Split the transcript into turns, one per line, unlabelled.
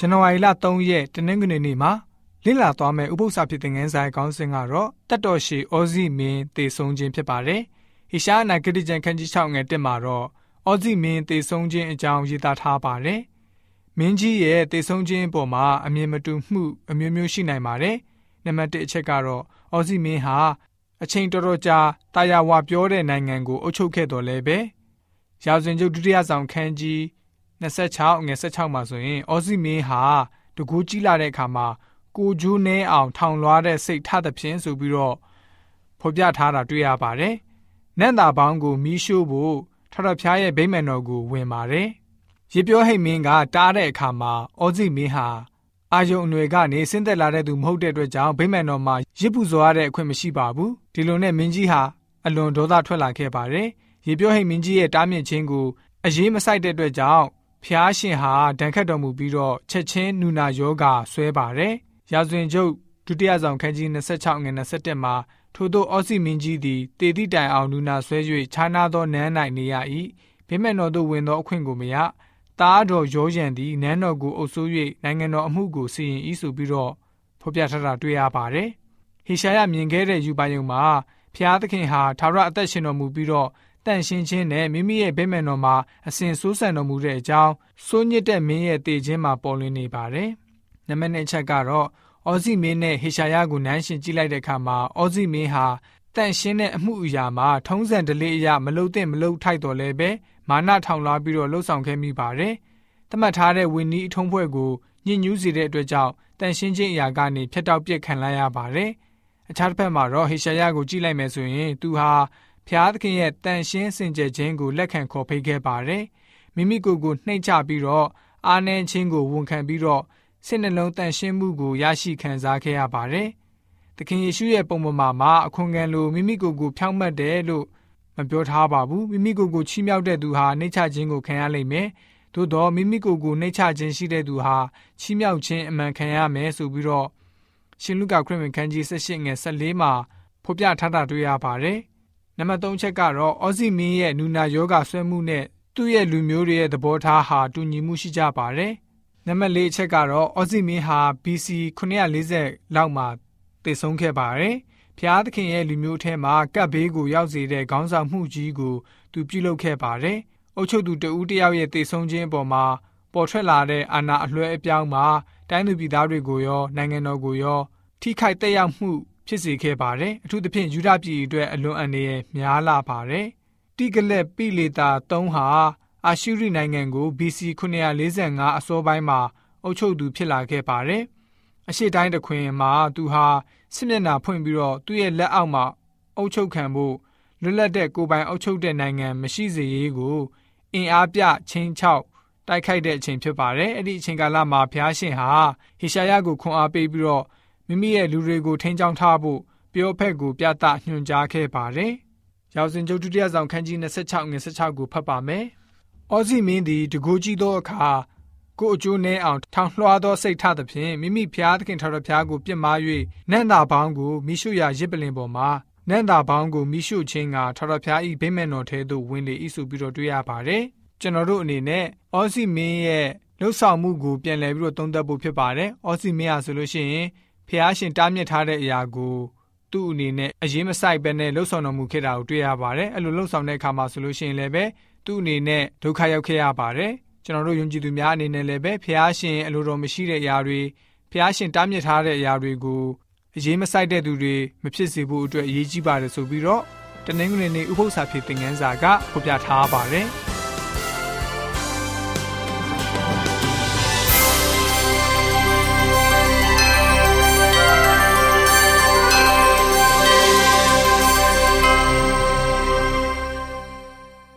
ဇန်နဝါရီလ3ရက်တနင်္ဂနွေနေ့မှာလေ့လာသွားမယ့်ဥပုသ္စာဖြစ်တဲ့ငန်းဆိုင်ခေါင်းစဉ်ကတော့တတ်တော်ရှိဩဇိမင်းတေဆုံးခြင်းဖြစ်ပါတယ်။ဟေရှားနာဂတိကျမ်းခန်းကြီး6ငယ်1မှာတော့ဩဇိမင်းတေဆုံးခြင်းအကြောင်းရေးသားထားပါတယ်။မင်းကြီးရဲ့တေဆုံးခြင်းအပေါ်မှာအမြင်မတူမှုအမျိုးမျိုးရှိနိုင်ပါတယ်။နံပါတ်1အချက်ကတော့ဩဇိမင်းဟာအချိန်တော်တော်ကြာတာယာဝပြောတဲ့နိုင်ငံကိုအုပ်ချုပ်ခဲ့တော်လဲပဲ။ရာဇဝင်ကျုပ်ဒုတိယဆောင်ခန်းကြီး 26ငွေ16မှာဆိုရင်အော်စီမင်းဟာတကူကြီးလာတဲ့အခါမှာကိုဂျိုးနဲအောင်ထောင်လွှားတဲ့စိတ်ထသဖြင့်ဆိုပြီးတော့ဖော်ပြထားတာတွေ့ရပါတယ်။နန့်တာပေါင်းကိုမီးရှို့ဖို့ထထဖျားရဲ့ဗိမာန်တော်ကိုဝင်ပါတယ်။ရေပြောဟိတ်မင်းကတားတဲ့အခါမှာအော်စီမင်းဟာအာယုံအနွယ်ကနေဆင်းသက်လာတဲ့သူမဟုတ်တဲ့အတွက်ကြောင့်ဗိမာန်တော်မှာရစ်ပူဇော်ရတဲ့အခွင့်မရှိပါဘူး။ဒီလိုနဲ့မင်းကြီးဟာအလွန်ဒေါသထွက်လာခဲ့ပါတယ်။ရေပြောဟိတ်မင်းကြီးရဲ့တားမြစ်ခြင်းကိုအရေးမဆိုင်တဲ့အတွက်ကြောင့် ဖျားရှင်ဟာဒဏ်ခတ်တော်မူပြီးတော့ချက်ချင်းနူနာယောဂါဆွဲပါတယ်။ရာဇဝင်ကျုပ်ဒုတိယဆောင်ခန်းကြီး26ငွေ27မှာထို့သောအောစီမင်းကြီးသည်တေတိတိုင်အောင်နူနာဆွဲ၍ခြားနာသောနန်း၌နေရ၏။ဗိမန်တော်သို့ဝင်သောအခွင့်ကိုမရ။တားတော်ရောရန်သည်နန်းတော်ကိုအုပ်စိုး၍နိုင်ငံတော်အမှုကိုစီရင်၏ဆိုပြီးတော့ဖော်ပြထားတာတွေ့ရပါတယ်။ဟေရှာယမြင်ခဲ့တဲ့ယူပါယုံမှာဖျားသခင်ဟာသာရအသက်ရှင်တော်မူပြီးတော့တန့်ရှင်းခြင်းနဲ့မိမိရဲ့ဗိမာန်တော်မှာအစဉ်ဆိုးဆန်တော်မူတဲ့အကြောင်းစိုးညစ်တဲ့မင်းရဲ့တည်ခြင်းမှာပေါ်လွင်နေပါတယ်။နံပါတ်2ချက်ကတော့အောဇိမင်းနဲ့ဟေရှာယကိုနန်းရှင်ကြည့်လိုက်တဲ့အခါမှာအောဇိမင်းဟာတန့်ရှင်းတဲ့အမှုအရာမှာထုံးစံဓလေ့အရာမလုတ်တဲ့မလုတ်ထိုက်တော်လဲပဲမာနထောင်လာပြီးတော့လှုပ်ဆောင်ခဲ့မိပါတယ်။တမတ်ထားတဲ့ဝင်းနီးအထုံးဖွဲ့ကိုညှဉ်းညူးစေတဲ့အတွက်ကြောင့်တန့်ရှင်းခြင်းအရာကနေဖျက်တောက်ပြစ်ခံလိုက်ရပါတယ်။အခြားတစ်ဖက်မှာတော့ဟေရှာယကိုကြည့်လိုက်မယ်ဆိုရင်သူဟာ ဖျားသခင်ရဲ့တန်ရှင်းစင်ကြယ်ခြင်းကိုလက်ခံခေါ်ဖိတ်ခဲ့ပါတယ်။မိမိကိုယ်ကိုနှိမ့်ချပြီးတော့အာနန်ချင်းကိုဝန်ခံပြီးတော့စိတ်နှလုံးတန်ရှင်းမှုကိုရရှိခံစားခဲ့ရပါတယ်။သခင်ယေရှုရဲ့ပုံပေါ်မှာအခွန်ခံလိုမိမိကိုယ်ကိုဖြောင့်မတ်တယ်လို့မပြောထားပါဘူး။မိမိကိုယ်ကိုချီးမြှောက်တဲ့သူဟာနှိမ့်ချခြင်းကိုခံရလိမ့်မယ်။သို့တော့မိမိကိုယ်ကိုနှိမ့်ချခြင်းရှိတဲ့သူဟာချီးမြှောက်ခြင်းအမှန်ခံရမယ်ဆိုပြီးတော့ရှင်လုကာခရစ်ဝင်ခန်းကြီး18ငယ်14မှာဖော်ပြထားတာတွေ့ရပါတယ်။ နံပါတ်3ချက်ကတော့အော်စီမင်းရဲ့နူနာယောဂဆွဲမှုနဲ့သူ့ရဲ့လူမျိုးတွေရဲ့သဘောထားဟာတူညီမှုရှိကြပါတယ်။နံပါတ်4အချက်ကတော့အော်စီမင်းဟာ BC 940လောက်မှာတည်ဆုံးခဲ့ပါတယ်။ဖျားသခင်ရဲ့လူမျိုးထဲမှာကပ်ဘေးကိုရောက်စေတဲ့ခေါင်းဆောင်မှုကြီးကိုသူပြုလုပ်ခဲ့ပါတယ်။အုပ်ချုပ်သူတဦးတယောက်ရဲ့တည်ဆုံးခြင်းအပေါ်မှာပေါ်ထွက်လာတဲ့အာဏာအလွှဲအပြောင်းမှာတိုင်းသူပြည်သားတွေကိုရောနိုင်ငံတော်ကိုရောထိခိုက်သက်ရောက်မှု ဖြစ်စေခဲ့ပါတယ်အထူးသဖြင့်ယူဒပြည်အတွက်အလွန်အန္တရာယ်များလာပါတယ်တိကလက်ပိလေတာ3ဟာအာရှုရိနိုင်ငံကို BC 945အစောပိုင်းမှာအုပ်ချုပ်သူဖြစ်လာခဲ့ပါတယ်အရှိတိုင်းတခွင်မှာသူဟာစစ်မျက်နှာဖွင့်ပြီးတော့သူ့ရဲ့လက်အောက်မှာအုပ်ချုပ်ခံဖို့လွတ်လပ်တဲ့ကိုပိုင်အုပ်ချုပ်တဲ့နိုင်ငံမရှိစေရေးကိုအင်အားပြချင်းချောက်တိုက်ခိုက်တဲ့အချိန်ဖြစ်ပါတယ်အဲ့ဒီအချိန်ကာလမှာဖျားရှင်ဟာဟေရှာယကိုခွန်အားပေးပြီးတော့ မိမိရဲ့လူတွေကို ထိန်းချောင်းထားဖို့ပြောဖက်ကိုပြသညွှန်ကြားခဲ့ပါတယ်။ရောက်စဉ်ကျုပ်ဒုတိယဆောင်ခန်းကြီး26ငွေ16ကိုဖတ်ပါမယ်။အော်စီမင်းသည်တကူကြီးသောအခါကိုအကျိုးနှဲအောင်ထောင်လွှားသောစိတ်ထသဖြင့်မိမိဖျားသခင်ထာဝရဘုရားကိုပြစ်မှား၍နန့်တာပေါင်းကိုမိရှုရာရစ်ပလင်ပေါ်မှာနန့်တာပေါင်းကိုမိရှုခြင်းကထာဝရဘုရား၏ဗိမာန်တော်ထဲသို့ဝင်လေ၏ဆိုပြီးတော့တွေ့ရပါတယ်။ကျွန်တော်တို့အနေနဲ့အော်စီမင်းရဲ့လှုပ်ဆောင်မှုကိုပြန်လည်ပြီးတော့သုံးသပ်ဖို့ဖြစ်ပါတယ်။အော်စီမင်းဟာဆိုလို့ရှိရင် ဖះရှင်တားမြစ်ထားတဲ့အရာကိုသူ့အနေနဲ့အရေးမဆိုင်ပဲနဲ့လှုပ်ဆောင်တော်မူခဲ့တာကိုတွေ့ရပါတယ်အဲ့လိုလှုပ်ဆောင်တဲ့အခါမှာဆိုလို့ရှိရင်လည်းပဲသူ့အနေနဲ့ဒုက္ခရောက်ခဲ့ရပါတယ်ကျွန်တော်တို့ယုံကြည်သူများအနေနဲ့လည်းပဲဖះရှင်အလိုတော်မရှိတဲ့အရာတွေဖះရှင်တားမြစ်ထားတဲ့အရာတွေကိုအရေးမဆိုင်တဲ့သူတွေမဖြစ်စေဖို့အတွက်အရေးကြီးပါတယ်ဆိုပြီးတော့တနင်္ဂနွေနေ့ဥပုသ္စာဖြစ်တဲ့ငန်းစာကဖော်ပြထားပါတယ်